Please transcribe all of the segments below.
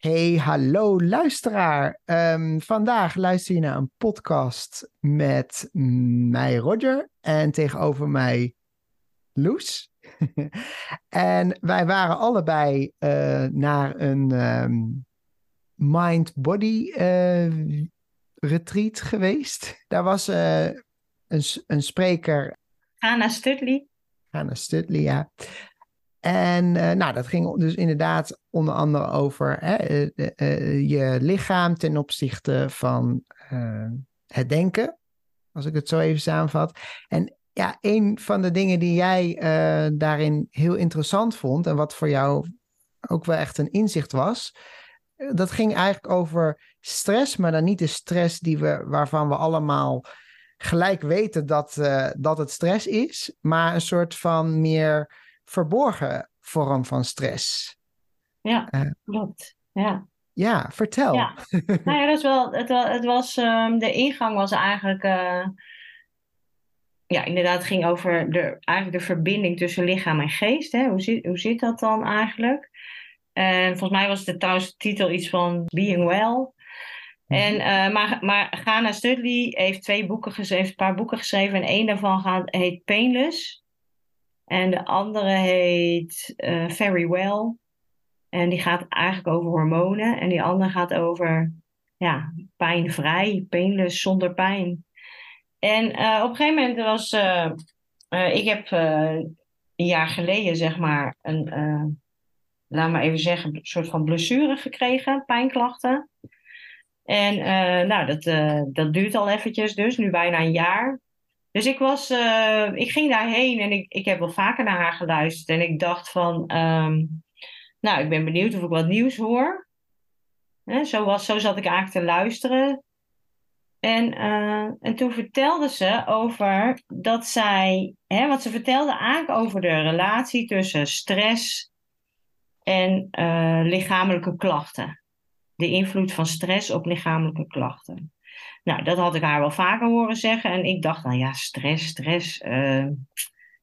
Hey, hallo luisteraar. Ehm, vandaag luister je naar een podcast met mij, Roger, en tegenover mij, Loes. en wij waren allebei uh, naar een um, mind-body uh, retreat geweest. Daar was uh, een, een spreker. Anna Studley. Anna Studley, ja. En uh, nou, dat ging dus inderdaad onder andere over hè, uh, uh, je lichaam ten opzichte van het denken, als ik het zo even samenvat. En ja, een van de dingen die jij daarin heel interessant vond en wat voor jou ook wel echt een inzicht was, dat ging eigenlijk over stress, maar dan niet de stress die we, waarvan we allemaal gelijk weten dat, dat het stress is, maar een soort van meer verborgen vorm van stress. Ja, uh, klopt. Ja. Ja, vertel. Ja. nou ja, dat is wel, het, het was, um, de ingang was eigenlijk, uh, ja, inderdaad, het ging over de, eigenlijk de verbinding tussen lichaam en geest. Hè? Hoe, zit, hoe zit dat dan eigenlijk? En volgens mij was de trouwens titel iets van Being Well. En, uh, maar, maar Ghana Studley heeft twee boeken geschreven, een paar boeken geschreven. En één daarvan gaat, heet Painless. En de andere heet uh, Very Well. En die gaat eigenlijk over hormonen. En die andere gaat over ja, pijnvrij, painless, zonder pijn. En uh, op een gegeven moment was. Uh, ik heb een jaar geleden, zeg maar, een. laat maar even zeggen, een soort van blessure gekregen, pijnklachten. En nou, dat, dat duurt al eventjes, dus nu bijna een jaar. Dus ik, was, ik ging daarheen en ik, ik heb wel vaker naar haar geluisterd. En ik dacht van, um, nou, ik ben benieuwd of ik wat nieuws hoor. Zo, was, zo zat ik eigenlijk te luisteren. En, uh, en toen vertelde ze over dat zij, hè, wat ze vertelde eigenlijk over de relatie tussen stress en uh, lichamelijke klachten. De invloed van stress op lichamelijke klachten. Nou, dat had ik haar wel vaker horen zeggen. En ik dacht, nou ja, stress, stress. Uh,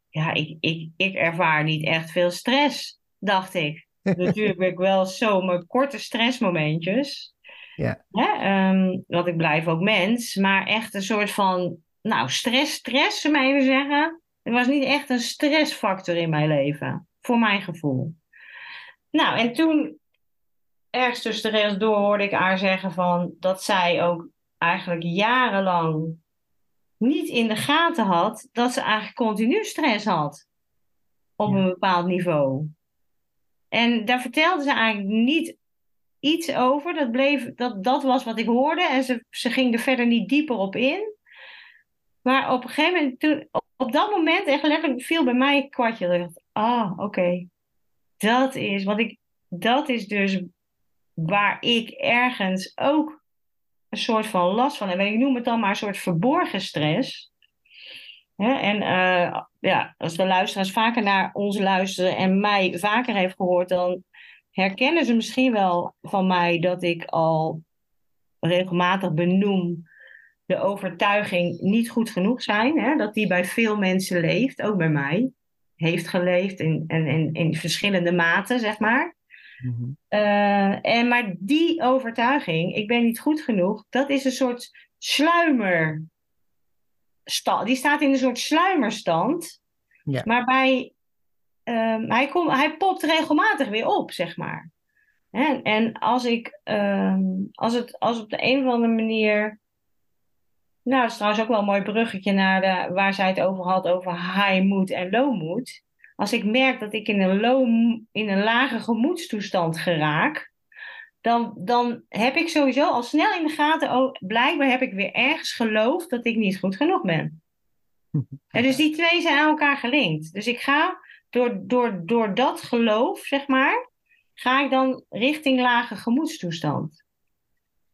ja, ik, ik, ik ervaar niet echt veel stress, dacht ik. Natuurlijk wel zo mijn korte stressmomentjes. Ja. Um, want ik blijf ook mens. Maar echt een soort van, nou, stress, stress, zou maar even zeggen. Er was niet echt een stressfactor in mijn leven. Voor mijn gevoel. Nou, en toen ergens tussen de rails door hoorde ik haar zeggen van dat zij ook eigenlijk jarenlang niet in de gaten had dat ze eigenlijk continu stress had op een bepaald niveau. En daar vertelde ze eigenlijk niet iets over. Dat, bleef, dat, dat was wat ik hoorde en ze, ze ging er verder niet dieper op in. Maar op een gegeven moment, op dat moment, echt viel bij mij een kwartje. Ik dacht, ah, oké. Dat is, wat ik, dat is dus waar ik ergens ook een soort van last van hebben. Ik noem het dan maar een soort verborgen stress. en uh, ja, als de luisteraars vaker naar ons luisteren en mij vaker heeft gehoord, dan herkennen ze misschien wel van mij dat ik al regelmatig benoem de overtuiging niet goed genoeg zijn. Hè? Dat die bij veel mensen leeft, ook bij mij. Heeft geleefd in, in, in, in verschillende maten, zeg maar. Mm en, maar die overtuiging, ik ben niet goed genoeg, dat is een soort sluimer. Die staat in een soort sluimerstand. Ja. Maar bij, uh, hij, komt, hij popt regelmatig weer op, zeg maar. En, en als ik, ehm, als het als op de een of andere manier. Nou, dat is trouwens ook wel een mooi bruggetje naar de, waar zij het over had, over high mood en low mood. Als ik merk dat ik in een, low, in een lage gemoedstoestand geraak, dan, dan heb ik sowieso al snel in de gaten, oh, blijkbaar heb ik weer ergens geloofd dat ik niet goed genoeg ben. En dus die twee zijn aan elkaar gelinkt. Dus ik ga door, door, door dat geloof, zeg maar, ga ik dan richting lage gemoedstoestand.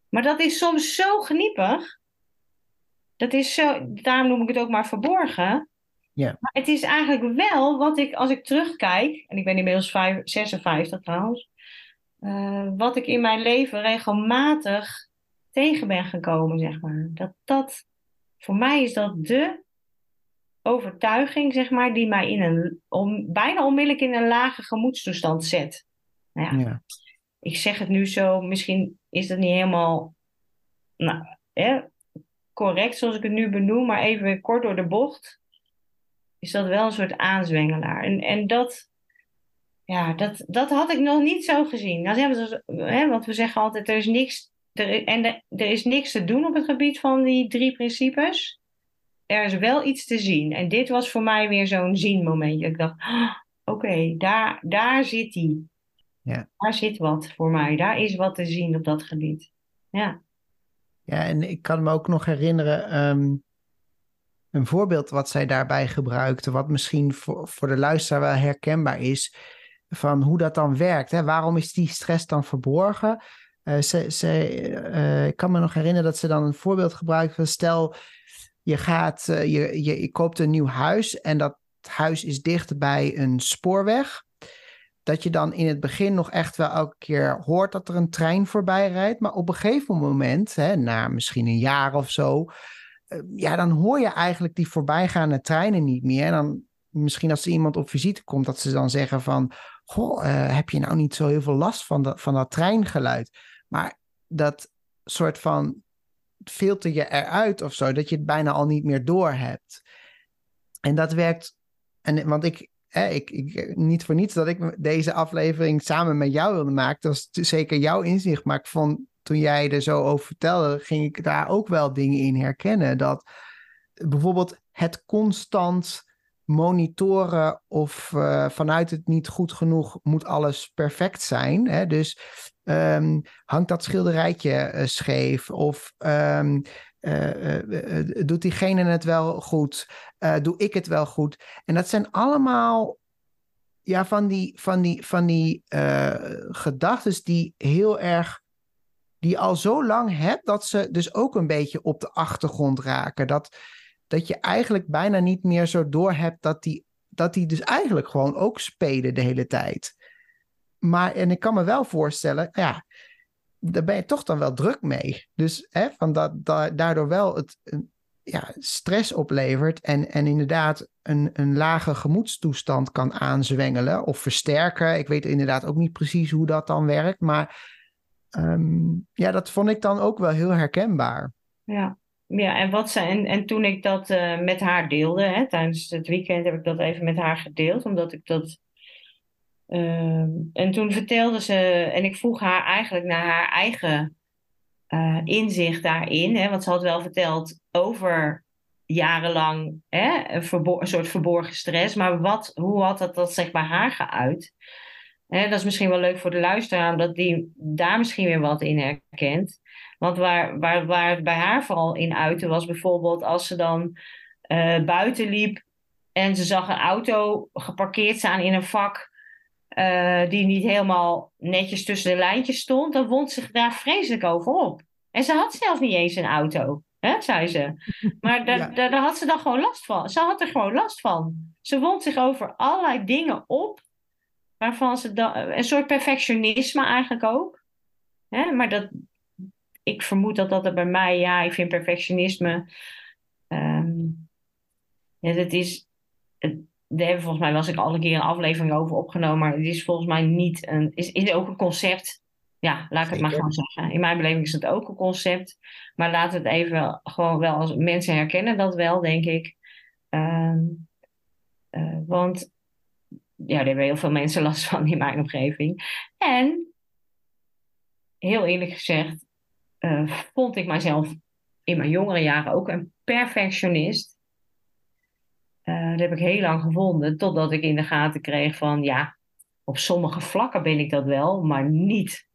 Maar dat is soms zo geniepig. Dat is zo, daarom noem ik het ook maar verborgen. Ja. Maar het is eigenlijk wel wat ik, als ik terugkijk, en ik ben inmiddels 5, 56 trouwens, uh, wat ik in mijn leven regelmatig tegen ben gekomen, zeg maar. Dat, dat, voor mij is dat de overtuiging, zeg maar, die mij in een, om, bijna onmiddellijk in een lage gemoedstoestand zet. Nou ja, ja. Ik zeg het nu zo, misschien is dat niet helemaal nou, hè, correct zoals ik het nu benoem, maar even kort door de bocht, is dat wel een soort aanzwengelaar. En, en dat, ja, dat, dat had ik nog niet zo gezien. Nou, hè, want we zeggen altijd, er is niks, er, en er, er is niks te doen op het gebied van die drie principes. Er is wel iets te zien. En dit was voor mij weer zo'n zienmomentje. Ik dacht, oh, oké, daar, daar zit hij. Ja. Daar zit wat voor mij. Daar is wat te zien op dat gebied. Ja. Ja, en ik kan me ook nog herinneren, ehm, een voorbeeld wat zij daarbij gebruikte, wat misschien voor, voor de luisteraar wel herkenbaar is, van hoe dat dan werkt. Hè? Waarom is die stress dan verborgen? Uh, ze, ze, uh, ik kan me nog herinneren dat ze dan een voorbeeld gebruikt van stel je gaat, uh, je, je, koopt een nieuw huis en dat huis is dicht bij een spoorweg dat je dan in het begin nog echt wel elke keer hoort dat er een trein voorbij rijdt. Maar op een gegeven moment, hè, na misschien een jaar of zo, ja, dan hoor je eigenlijk die voorbijgaande treinen niet meer. En dan misschien als er iemand op visite komt, dat ze dan zeggen van, goh, uh, heb je nou niet zo heel veel last van, dat van dat treingeluid? Maar dat soort van filter je eruit of zo, dat je het bijna al niet meer door hebt. En dat werkt, en, want ik, ik, ik, niet voor niets dat ik deze aflevering samen met jou wilde maken. Dat is zeker jouw inzicht. Maar ik vond, toen jij er zo over vertelde, ging ik daar ook wel dingen in herkennen. Dat bijvoorbeeld het constant monitoren of uh, vanuit het niet goed genoeg moet alles perfect zijn. Hè? Dus um, hangt dat schilderijtje uh, scheef of um, uh, doet diegene het wel goed? doe ik het wel goed? En dat zijn allemaal ja, van die, van die, van die gedachten die heel erg die al zo lang hebt dat ze dus ook een beetje op de achtergrond raken. Dat, dat je eigenlijk bijna niet meer zo door hebt dat die, dat die dus eigenlijk gewoon ook spelen de hele tijd. Maar, en ik kan me wel voorstellen, ja, daar ben je toch dan wel druk mee. Dus hè, van dat, daardoor wel het ja, stress oplevert en, en inderdaad een, een lage gemoedstoestand kan aanzwengelen of versterken. Ik weet inderdaad ook niet precies hoe dat dan werkt, maar um, ja, dat vond ik dan ook wel heel herkenbaar. Ja, ja en, wat ze, en, en toen ik dat uh, met haar deelde, hè, tijdens het weekend heb ik dat even met haar gedeeld, omdat ik dat Uh, en toen vertelde ze, en ik vroeg haar eigenlijk naar haar eigen uh, inzicht daarin, hè, want ze had wel verteld over jarenlang hè, een, soort verborgen stress, maar wat, hoe had dat, dat zich bij haar geuit? Hè, dat is misschien wel leuk voor de luisteraar, omdat die daar misschien weer wat in herkent. Want waar, waar, waar het bij haar vooral in uitte was bijvoorbeeld als ze dan uh, buiten liep en ze zag een auto geparkeerd staan in een vak uh, die niet helemaal netjes tussen de lijntjes stond, dan wond zich daar vreselijk over op. En ze had zelf niet eens een auto, hè, zei ze. Maar daar, ja. daar, daar had ze dan gewoon last van. Ze had er gewoon last van. Ze wond zich over allerlei dingen op, waarvan ze dan, een soort perfectionisme eigenlijk ook. Hè? Maar dat, ik vermoed dat dat er bij mij, ja, ik vind perfectionisme. Um, ja, dat is. Het, daar hebben volgens mij was ik al een keer een aflevering over opgenomen, maar het is volgens mij niet een, is, is ook een concept. Ja, laat ik het maar gewoon zeggen. In mijn beleving is het ook een concept. Maar we het even gewoon wel als mensen herkennen dat wel, denk ik. Um, uh, want ja, daar hebben heel veel mensen last van in mijn omgeving. En heel eerlijk gezegd, uh, vond ik mijzelf in mijn jongere jaren ook een perfectionist. Uh, dat heb ik heel lang gevonden, totdat ik in de gaten kreeg van ja, op sommige vlakken ben ik dat wel, maar niet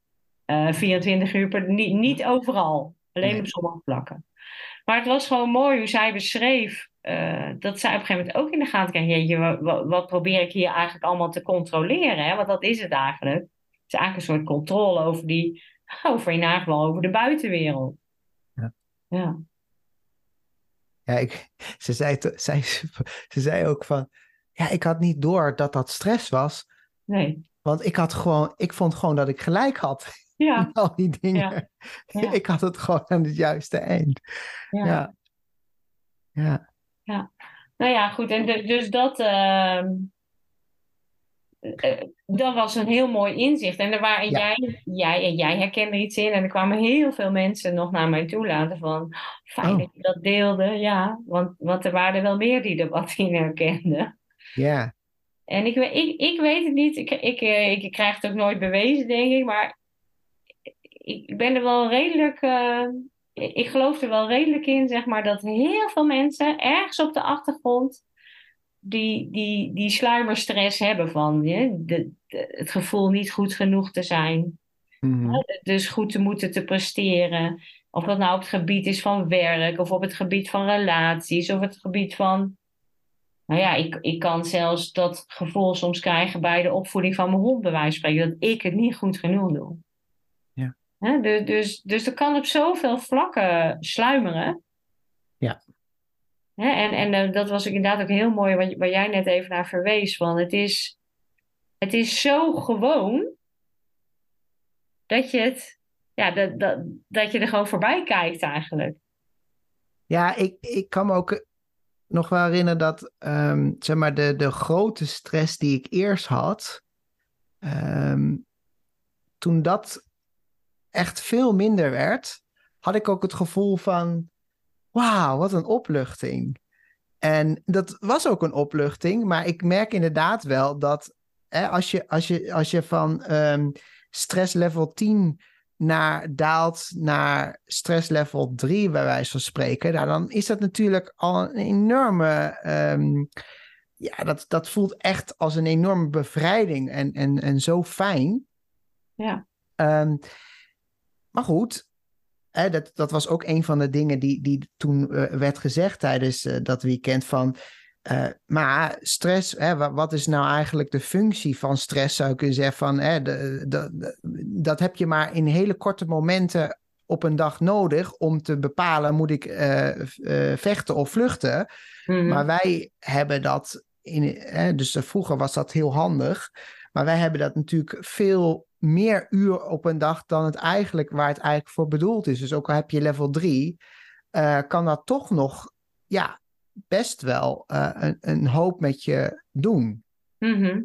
uh, 24 uur per niet, niet overal. Alleen nee. op sommige vlakken. Maar het was gewoon mooi hoe zij beschreef uh, dat zij op een gegeven moment ook in de gaten kreeg. Jeetje, wat, wat, probeer ik hier eigenlijk allemaal te controleren? Hè? Want dat is het eigenlijk. Het is eigenlijk een soort controle over die, over in ieder geval over de buitenwereld. Ja. Ja. Ja, ik, ze, zei, ze zei ook van, ja, ik had niet door dat dat stress was. Nee. Want ik had gewoon, ik vond gewoon dat ik gelijk had. Ja. Al die dingen. Ja. Ja. Ik had het gewoon aan het juiste eind. Ja. Ja. ja. ja. Nou ja, goed. En de, dus dat, uh, dat was een heel mooi inzicht. En er waren, Ja. jij, jij en jij herkende iets in. En er kwamen heel veel mensen nog naar mij toe laten van... Fijn Oh. dat je dat deelde, ja. Want, want er waren er wel meer die er wat in herkenden. Ja. En ik, ik, ik weet het niet. Ik, ik, eh, ik krijg het ook nooit bewezen, denk ik. Maar ik ben er wel redelijk. eh, ik ik geloof er wel redelijk in, zeg maar, dat heel veel mensen ergens op de achtergrond. Die, die, die sluimerstress hebben van hè, de, de- het gevoel niet goed genoeg te zijn. Mhm. Dus goed te moeten te presteren. Of dat nou op het gebied is van werk, of op het gebied van relaties, of het gebied van. Nou ja, ik, ik kan zelfs dat gevoel soms krijgen bij de opvoeding van mijn hond, bij wijze van spreken, dat ik het niet goed genoeg doe. Ja. Dus, dus, dus er kan op zoveel vlakken sluimeren. Ja. Hè, en en eh, dat was ook inderdaad ook heel mooi wat, waar jij net even naar verwees. Van het, is, het is zo gewoon dat je het, ja, dat, dat, dat je er gewoon voorbij kijkt eigenlijk. Ja, ik, ik kan me ook nog wel herinneren dat ehm, zeg maar de, de grote stress die ik eerst had, ehm, toen dat echt veel minder werd, had ik ook het gevoel van, wauw, wat een opluchting. En dat was ook een opluchting, maar ik merk inderdaad wel dat hè, als, je, als, je, als je van ehm, stress level 10 naar, daalt naar stress level 3, bij wijze van spreken, nou, dan is dat natuurlijk al een enorme. ehm, ja, dat, dat voelt echt als een enorme bevrijding en, en, en zo fijn. Ja. Ehm, maar goed, hè, dat, dat was ook een van de dingen die, die toen eh, werd gezegd tijdens eh, dat weekend van. eh, maar stress, hè, wa- wat is nou eigenlijk de functie van stress? Zou ik kunnen zeggen van, hè, de, de, de- dat heb je maar in hele korte momenten op een dag nodig om te bepalen, moet ik vechten of vluchten? Mhm. Maar wij hebben dat, in, hè, dus vroeger was dat heel handig, maar wij hebben dat natuurlijk veel meer uur op een dag dan het eigenlijk, waar het eigenlijk voor bedoeld is. Dus ook al heb je level 3, eh, kan dat toch nog, ja, best wel eh, een, een hoop met je doen. Mhm.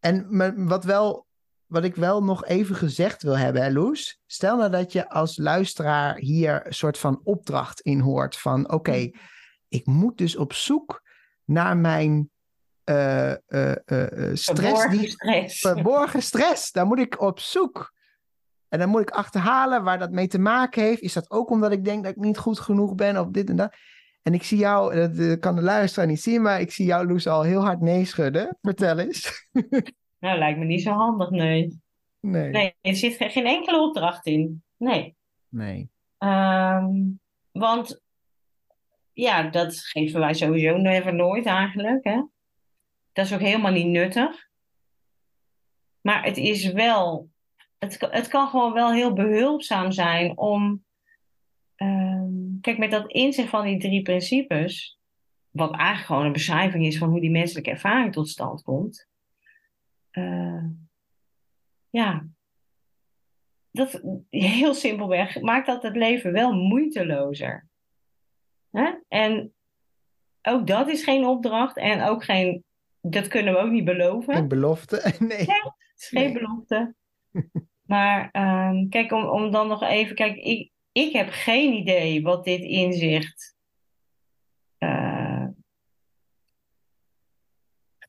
En me- wat, wel, wat ik wel nog even gezegd wil hebben, hè, Loes? Stel nou dat je als luisteraar hier een soort van opdracht in hoort van... oké, ik moet dus op zoek naar mijn eh, stress Verborgen die stress. verborgen stress. Daar moet ik op zoek. En dan moet ik achterhalen waar dat mee te maken heeft. Is dat ook omdat ik denk dat ik niet goed genoeg ben of dit en dat? En ik zie jou, dat kan de luisteraar niet zien, maar ik zie jou, Loes, al heel hard nee schudden. Vertel eens. Nou, lijkt me niet zo handig, nee. Nee. Nee, er zit ge- geen enkele opdracht in. Nee. Nee. Ehm, want ja, dat geven wij sowieso never nooit eigenlijk. Hè? Dat is ook helemaal niet nuttig. Maar het is wel, het, het kan gewoon wel heel behulpzaam zijn om, ehm, kijk, met dat inzicht van die drie principes, wat eigenlijk gewoon een beschrijving is van hoe die menselijke ervaring tot stand komt. eh, ja, dat heel simpelweg maakt dat het leven wel moeitelozer. En ook dat is geen opdracht en ook geen, dat kunnen we ook niet beloven. Geen belofte. Nee. Is geen Nee. belofte. Maar ehm, kijk, om, om dan nog even, kijk, ik, ik heb geen idee wat dit inzicht eh,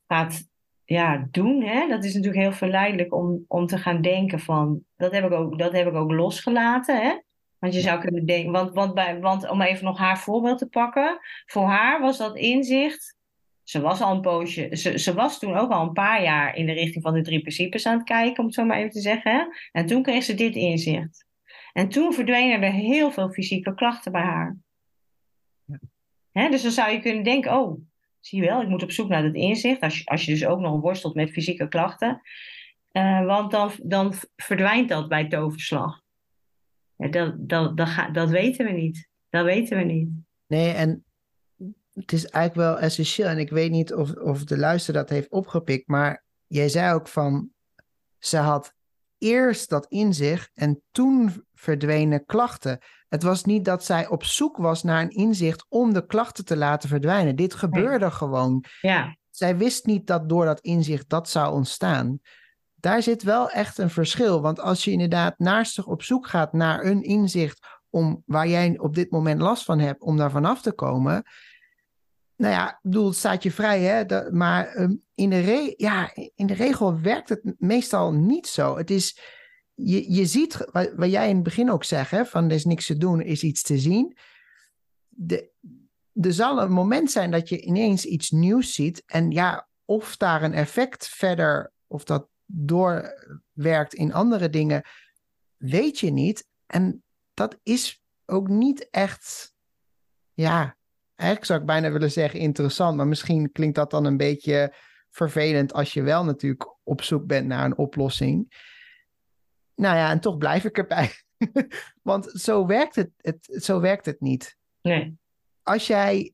gaat ja, doen. Hè? Dat is natuurlijk heel verleidelijk om, om te gaan denken van, dat heb ik ook, dat heb ik ook losgelaten. Hè? Want je zou kunnen denken, want, want, bij, want om even nog haar voorbeeld te pakken, voor haar was dat inzicht. Ze was al een poosje, ze, ze was toen ook al een paar jaar in de richting van de drie principes aan het kijken, om het zo maar even te zeggen. En toen kreeg ze dit inzicht. En toen verdwenen er heel veel fysieke klachten bij haar. Ja. Hè? Dus dan zou je kunnen denken, oh, zie je wel, ik moet op zoek naar dat inzicht. Als je, als je dus ook nog worstelt met fysieke klachten. Uh, want dan, dan verdwijnt dat bij toverslag. Ja, dat, dat, dat, dat weten we niet. Dat weten we niet. Nee, en het is eigenlijk wel essentieel. En ik weet niet of, of de luister dat heeft opgepikt. Maar jij zei ook van. Ze had eerst dat inzicht en toen verdwenen klachten. Het was niet dat zij op zoek was naar een inzicht om de klachten te laten verdwijnen. Dit gebeurde gewoon. Ja. Zij wist niet dat door dat inzicht dat zou ontstaan. Daar zit wel echt een verschil. Want als je inderdaad naastig op zoek gaat naar een inzicht om waar jij op dit moment last van hebt, om daar vanaf te komen. Nou ja, ik bedoel, het staat je vrij, hè? maar ehm, in, de ja, in de regel werkt het meestal niet zo. Het is, je, je ziet, wat, wat jij in het begin ook zegt, hè, van er is niks te doen, is iets te zien. De, er zal een moment zijn dat je ineens iets nieuws ziet. En ja, of daar een effect verder, of dat doorwerkt in andere dingen, weet je niet. En dat is ook niet echt, ja, eigenlijk zou ik bijna willen zeggen interessant, maar misschien klinkt dat dan een beetje vervelend als je wel natuurlijk op zoek bent naar een oplossing. Nou ja, en toch blijf ik erbij. Want zo werkt het, het, zo werkt het niet. Nee. Als jij.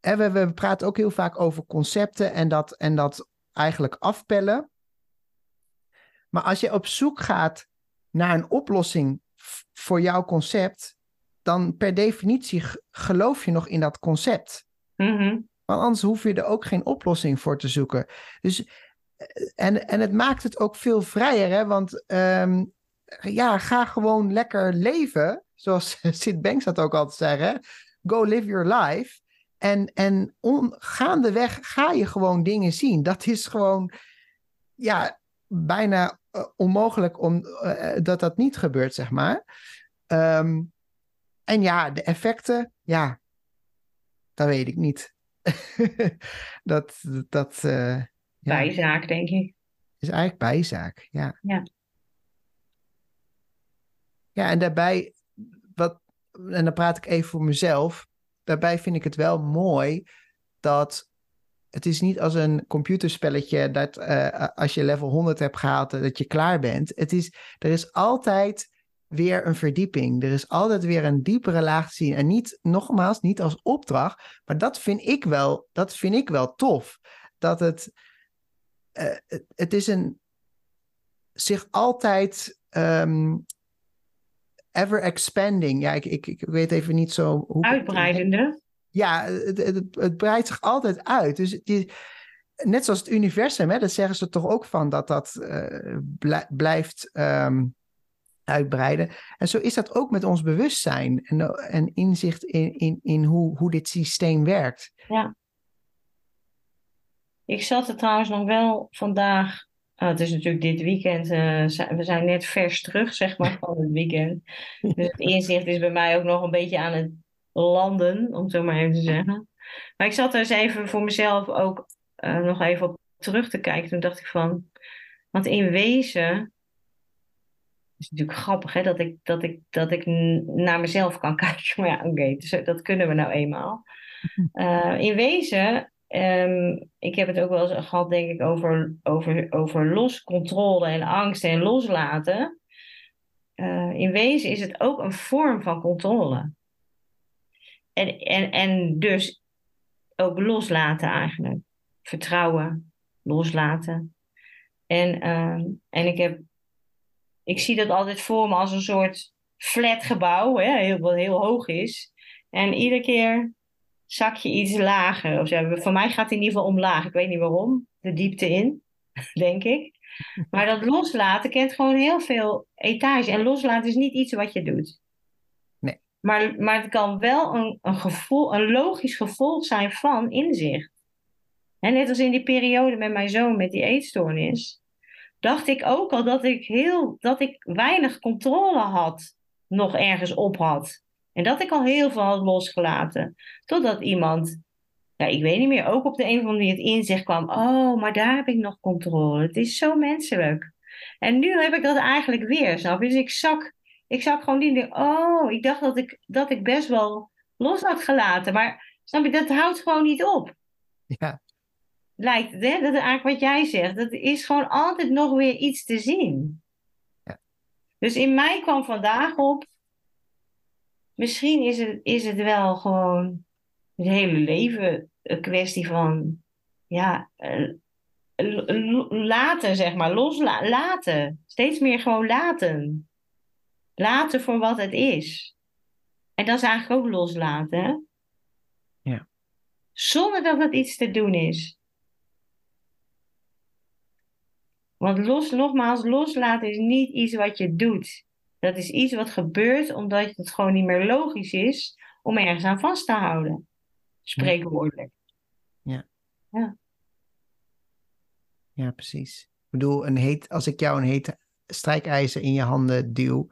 Hè, we, we praten ook heel vaak over concepten en dat, en dat eigenlijk afpellen. Maar als je op zoek gaat naar een oplossing voor jouw concept, dan per definitie geloof je nog in dat concept. Mm Want anders hoef je er ook geen oplossing voor te zoeken. Dus, eh, en, en het maakt het ook veel vrijer, hè? want um, ja, ga gewoon lekker leven. Zoals Sid Banks dat ook altijd zeggen. Go live your life. En, en on, gaandeweg ga je gewoon dingen zien. Dat is gewoon ja, bijna uh, onmogelijk om, uh, dat dat niet gebeurt, zeg maar. Um, en ja, de effecten, ja, dat weet ik niet. dat, dat uh, ja. Bijzaak, denk ik. Is eigenlijk bijzaak, ja. Ja. Ja, en daarbij, wat, en dan praat ik even voor mezelf. Daarbij vind ik het wel mooi dat het is niet als een computerspelletje dat uh, als je level 100 hebt gehaald, dat je klaar bent. Het is, er is altijd weer een verdieping. Er is altijd weer een diepere laag te zien. En niet, nogmaals, niet als opdracht, maar dat vind ik wel, dat vind ik wel tof. Dat het, uh, het, het, is een zich altijd um, ever expanding. Ja, ik, ik, ik weet even niet zo hoe. Uitbreidende. Ja, het, het, het, breidt zich altijd uit. Dus die, net zoals het universum, hè, dat zeggen ze toch ook van dat dat uh, blijft. Um, uitbreiden. En zo is dat ook met ons bewustzijn en, en inzicht in, in, in hoe, hoe dit systeem werkt. Ja. Ik zat er trouwens nog wel vandaag. Oh, het is natuurlijk dit weekend. Uh, we zijn net vers terug, zeg maar, van het weekend. Dus het inzicht is bij mij ook nog een beetje aan het landen, om het zo maar even te zeggen. Maar ik zat er eens even voor mezelf ook uh, nog even op terug te kijken. Toen dacht ik van. Want in wezen is natuurlijk grappig hè, dat, ik, dat, ik, dat ik naar mezelf kan kijken. Maar ja, oké, dus eh, dat kunnen we nou eenmaal. Uh, in wezen, um, ik heb het ook wel eens gehad, denk ik, over, over, over loscontrole en angst en loslaten. Uh, in wezen is het ook een vorm van controle. En, en, en dus ook loslaten eigenlijk. Vertrouwen, loslaten. En, uh, en ik heb ik zie dat altijd voor me als een soort flat gebouw, hè, heel, wat heel hoog is. En iedere keer zak je iets lager. Of zo. Voor mij gaat het in ieder geval omlaag. Ik weet niet waarom. De diepte in, denk ik. Maar dat loslaten kent gewoon heel veel etage. En loslaten is niet iets wat je doet. Nee. Maar, maar het kan wel een, een, gevoel, een logisch gevolg zijn van inzicht. En net als in die periode met mijn zoon met die eetstoornis, dacht ik ook al dat ik heel, dat ik weinig controle had, nog ergens op had. En dat ik al heel veel had losgelaten. Totdat iemand, ja, ik weet niet meer, ook op de een of andere manier het inzicht kwam. Oh, maar daar heb ik nog controle. Het is zo menselijk. En nu heb ik dat eigenlijk weer, snap je? Dus ik zak, ik zak gewoon die oh, ik dacht dat ik, dat ik best wel los had gelaten. Maar snap je, dat houdt gewoon niet op. Ja. Lijkt het, hè? Dat is eigenlijk wat jij zegt. Dat is gewoon altijd nog weer iets te zien. Ja. Dus in mij kwam vandaag op, misschien is het, is het wel gewoon het hele leven een kwestie van, ja, eh, laten, zeg maar, loslaten. Steeds meer gewoon laten. Laten voor wat het is. En dat is eigenlijk ook loslaten. Ja. Zonder dat het iets te doen is. Want los, nogmaals, loslaten is niet iets wat je doet. Dat is iets wat gebeurt omdat het gewoon niet meer logisch is om ergens aan vast te houden. Spreekwoordelijk. Ja. Ja. Ja, precies. Ik bedoel, een heet, als ik jou een heet strijkijzer in je handen duw,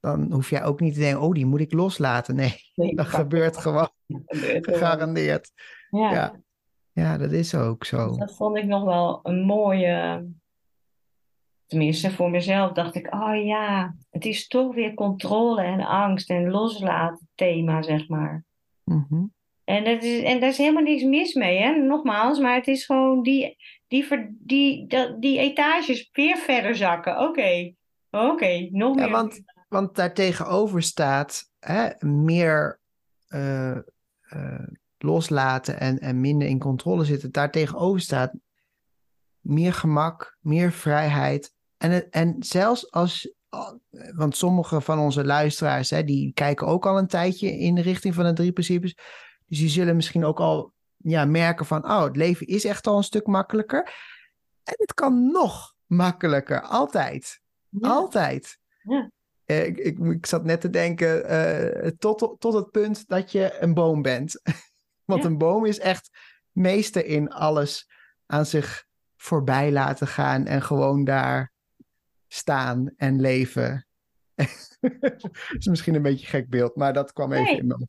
dan hoef jij ook niet te denken, oh, die moet ik loslaten. Nee, Nee, dat gebeurt gewoon, gebeurt gegarandeerd. Ja. Ja. Ja, dat is ook zo. Dat vond ik nog wel een mooie. Tenminste, voor mezelf dacht ik, oh ja, het is toch weer controle en angst en loslaten thema, zeg maar. Mhm. En, dat is, en daar is helemaal niks mis mee, hè? Nogmaals, maar het is gewoon die, die, die, dat, die etages weer verder zakken. Oké, oké, nog Ja, meer. want, want daartegenover staat hè, meer eh, eh, loslaten en, en minder in controle zitten. Daartegenover staat meer gemak, meer vrijheid. En, en zelfs als, want sommige van onze luisteraars, hè, die kijken ook al een tijdje in de richting van de drie principes. Dus die zullen misschien ook al ja, merken van, oh, het leven is echt al een stuk makkelijker. En het kan nog makkelijker, altijd. Ja. Altijd. Ja. Eh, ik, ik, ik zat net te denken, eh, tot, tot het punt dat je een boom bent. Want Ja. een boom is echt meester in alles aan zich voorbij laten gaan en gewoon daar staan en leven. is misschien een beetje een gek beeld, maar dat kwam even in me op.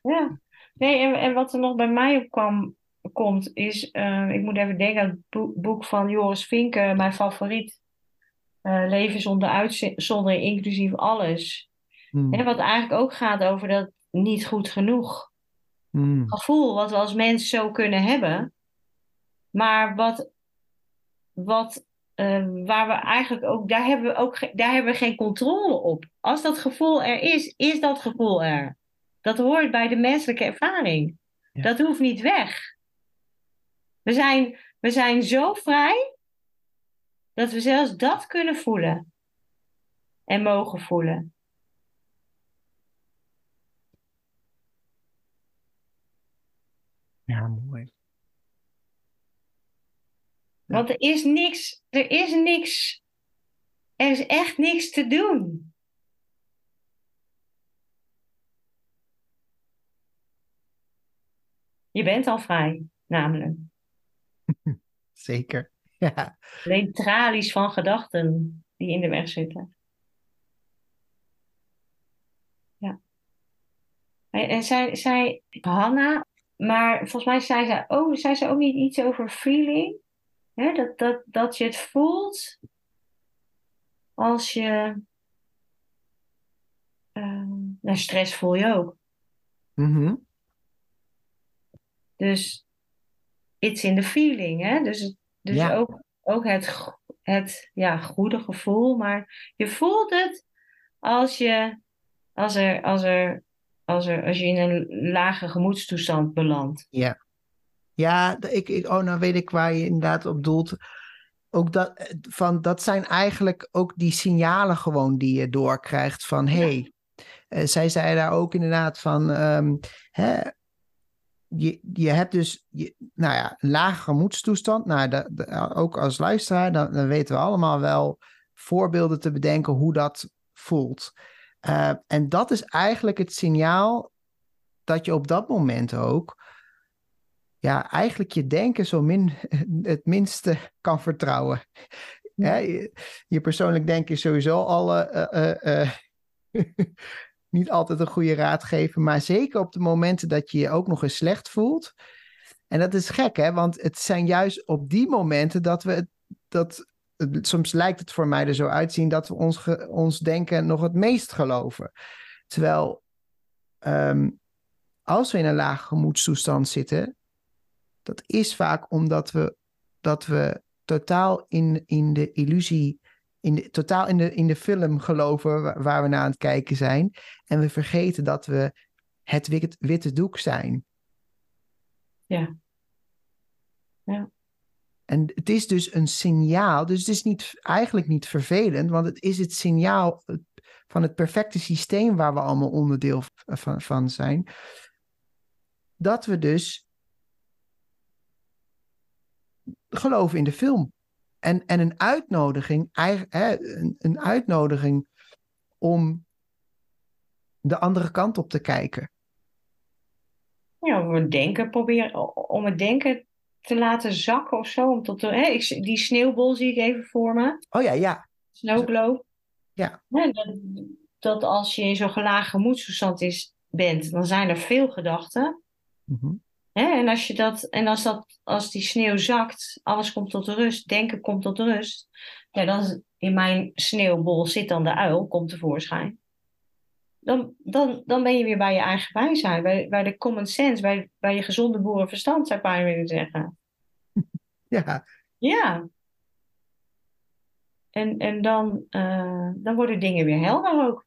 Ja, nee, en, en wat er nog bij mij op kwam, komt, is, eh, ik moet even denken aan het boek, boek van Joris Vinken, mijn favoriet. eh, Leven zonder uitzondering, inclusief alles. Hmm. Wat eigenlijk ook gaat over dat niet goed genoeg Hmm. gevoel, wat we als mens zo kunnen hebben. Maar wat, wat eh, waar we eigenlijk ook, daar hebben we ook, daar hebben we geen controle op. Als dat gevoel er is, is dat gevoel er. Dat hoort bij de menselijke ervaring. Ja. Dat hoeft niet weg. We zijn, we zijn zo vrij dat we zelfs dat kunnen voelen en mogen voelen. Ja, mooi. Want er is niks, er is niks, er is echt niks te doen. Je bent al vrij, namelijk. Zeker. Ja. Alleen tralies van gedachten die in de weg zitten. Ja. En zij, zij Hanna, maar volgens mij zei zij ook, zei ze ook niet iets over feeling. Hè? Dat, dat, dat je het voelt als je. ehm, nou, stress voel je ook. Mhm. Dus it's in the feeling, hè? Dus, dus Ja. ook, ook het, het ja, goede gevoel. Maar je voelt het als je, als er, als er, als er, als je in een lage gemoedstoestand belandt. Ja. Ja, ik, ik, oh, nou weet ik waar je inderdaad op doelt. Ook dat, eh, van, dat zijn eigenlijk ook die signalen gewoon die je doorkrijgt van Ja. hey, eh, zij zei daar ook inderdaad van, ehm, hè, je, je hebt dus, je, nou ja, een lage gemoedstoestand. Nou, ook als luisteraar, dan, dan weten we allemaal wel voorbeelden te bedenken hoe dat voelt. Eh, en dat is eigenlijk het signaal dat je op dat moment ook ja, eigenlijk je denken zo min, het minste kan vertrouwen. Ja, je, je persoonlijk denken is sowieso al eh, eh, eh, niet altijd een goede raadgever, maar zeker op de momenten dat je je ook nog eens slecht voelt. En dat is gek, hè? Want het zijn juist op die momenten dat we het, dat soms lijkt het voor mij er zo uitzien dat we ons, ons denken nog het meest geloven. Terwijl ehm, als we in een lage gemoedstoestand zitten, dat is vaak omdat we, dat we totaal in, in de illusie, in de, totaal in de, in de film geloven waar, waar we naar aan het kijken zijn. En we vergeten dat we het witte, witte doek zijn. Ja. Ja. En het is dus een signaal, dus het is niet, eigenlijk niet vervelend, want het is het signaal van het perfecte systeem waar we allemaal onderdeel van, van zijn. Dat we dus geloven in de film. En, en een uitnodiging, een, een uitnodiging om de andere kant op te kijken. Ja, om het denken proberen, om het denken te laten zakken of zo. Om tot, hè, die sneeuwbol zie ik even voor me. Oh ja, ja. Snowglobe. Ja. dat, dat, als je in zo'n gelage gemoedstoestand is, bent, dan zijn er veel gedachten. Mm Hè? En, als je dat, en als, dat, als die sneeuw zakt, alles komt tot rust, denken komt tot rust. Ja, dan in mijn sneeuwbol zit dan de uil, komt tevoorschijn. Dan, dan, dan ben je weer bij je eigen bijzijn, bij, bij de common sense, bij, bij je gezonde boerenverstand, zou ik bijna willen zeggen. Ja. Ja. En, en dan, uh, dan worden dingen weer helder ook.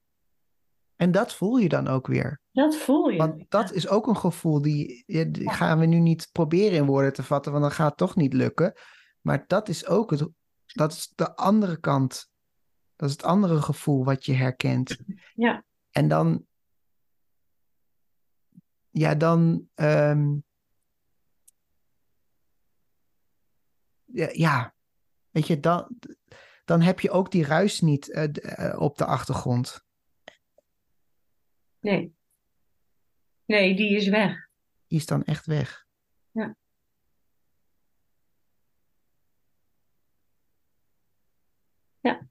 En dat voel je dan ook weer. Dat voel je. Want dat is ook een gevoel die, die gaan we nu niet proberen in woorden te vatten, want dan gaat het toch niet lukken. Maar dat is ook het, dat is de andere kant. Dat is het andere gevoel wat je herkent. Ja. En dan, ja, dan, um, ja, ja, weet je, dan, dan heb je ook die ruis niet uh, op de achtergrond. Nee. Nee, die is weg. Die is dan echt weg. Ja. Ja.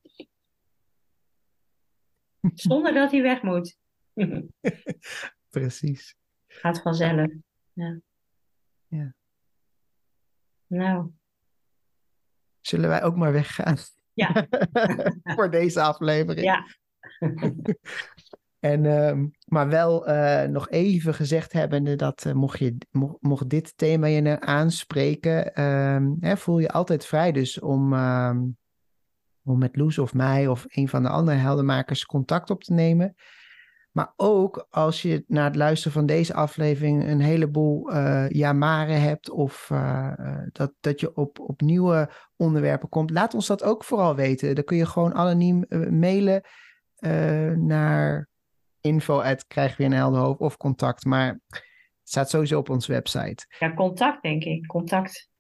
Zonder dat hij weg moet. Precies. Gaat vanzelf. Ja. ja. Nou. Zullen wij ook maar weggaan? Ja. Voor deze aflevering. Ja. En, uh, maar wel uh, nog even gezegd hebbende dat uh, mocht, je, mocht, dit thema je nou aanspreken, uh, hè, voel je altijd vrij dus om, ehm, om met Loes of mij of een van de andere heldenmakers contact op te nemen. Maar ook als je na het luisteren van deze aflevering een heleboel uh, jamaren hebt of dat, dat je op, op nieuwe onderwerpen komt, laat ons dat ook vooral weten. Dan kun je gewoon anoniem mailen naar info at krijg weer een helder hoofd of contact. Maar het staat sowieso op onze website. Ja, contact denk ik. Contact.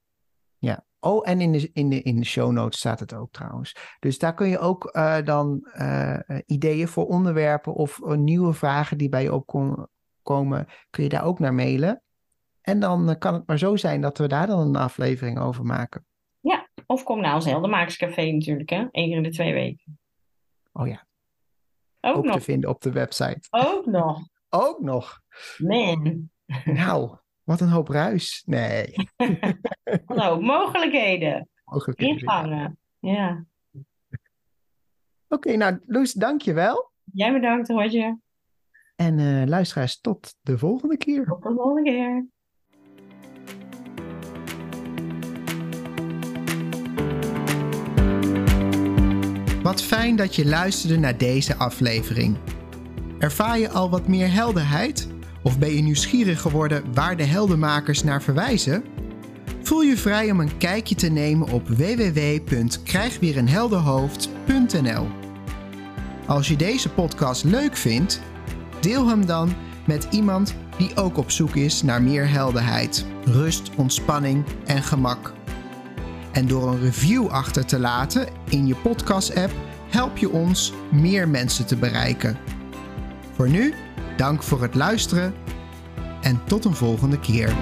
Ja. Oh, en in de, in, de, in de show notes staat het ook trouwens. Dus daar kun je ook uh, dan uh, ideeën voor onderwerpen of nieuwe vragen die bij je opkomen, kun je daar ook naar mailen. En dan kan het maar zo zijn dat we daar dan een aflevering over maken. Ja, of kom naar ons Heldermakerscafé natuurlijk, hè? Eén keer in de twee weken. Oh ja, ook, ook nog. te vinden op de website. Ook nog. ook nog. Man. Nou, wat een hoop ruis. Nee. hoop mogelijkheden. Mogelijkheden. Ingangen. Ja. Oké, okay, nou Loes, dank je wel. Jij bedankt, Roger. En uh, luisteraars, tot de volgende keer. Tot de volgende keer. Wat fijn dat je luisterde naar deze aflevering. Ervaar je al wat meer helderheid? Of ben je nieuwsgierig geworden waar de heldenmakers naar verwijzen? Voel je vrij om een kijkje te nemen op www.krijgweerenhelderhoofd.nl. Als je deze podcast leuk vindt, deel hem dan met iemand die ook op zoek is naar meer helderheid, rust, ontspanning en gemak. En door een review achter te laten in je podcast-app help je ons meer mensen te bereiken. Voor nu, dank voor het luisteren en tot een volgende keer.